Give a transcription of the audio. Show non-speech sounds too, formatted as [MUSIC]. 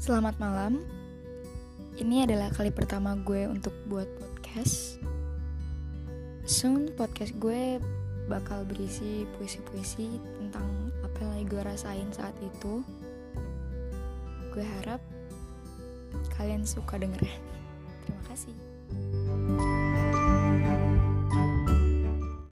Selamat malam. Ini adalah kali pertama gue untuk buat podcast. Soon podcast gue bakal berisi puisi-puisi tentang apa yang lagi gue rasain saat itu. Gue harap kalian suka dengernya. [LAUGHS] Terima kasih.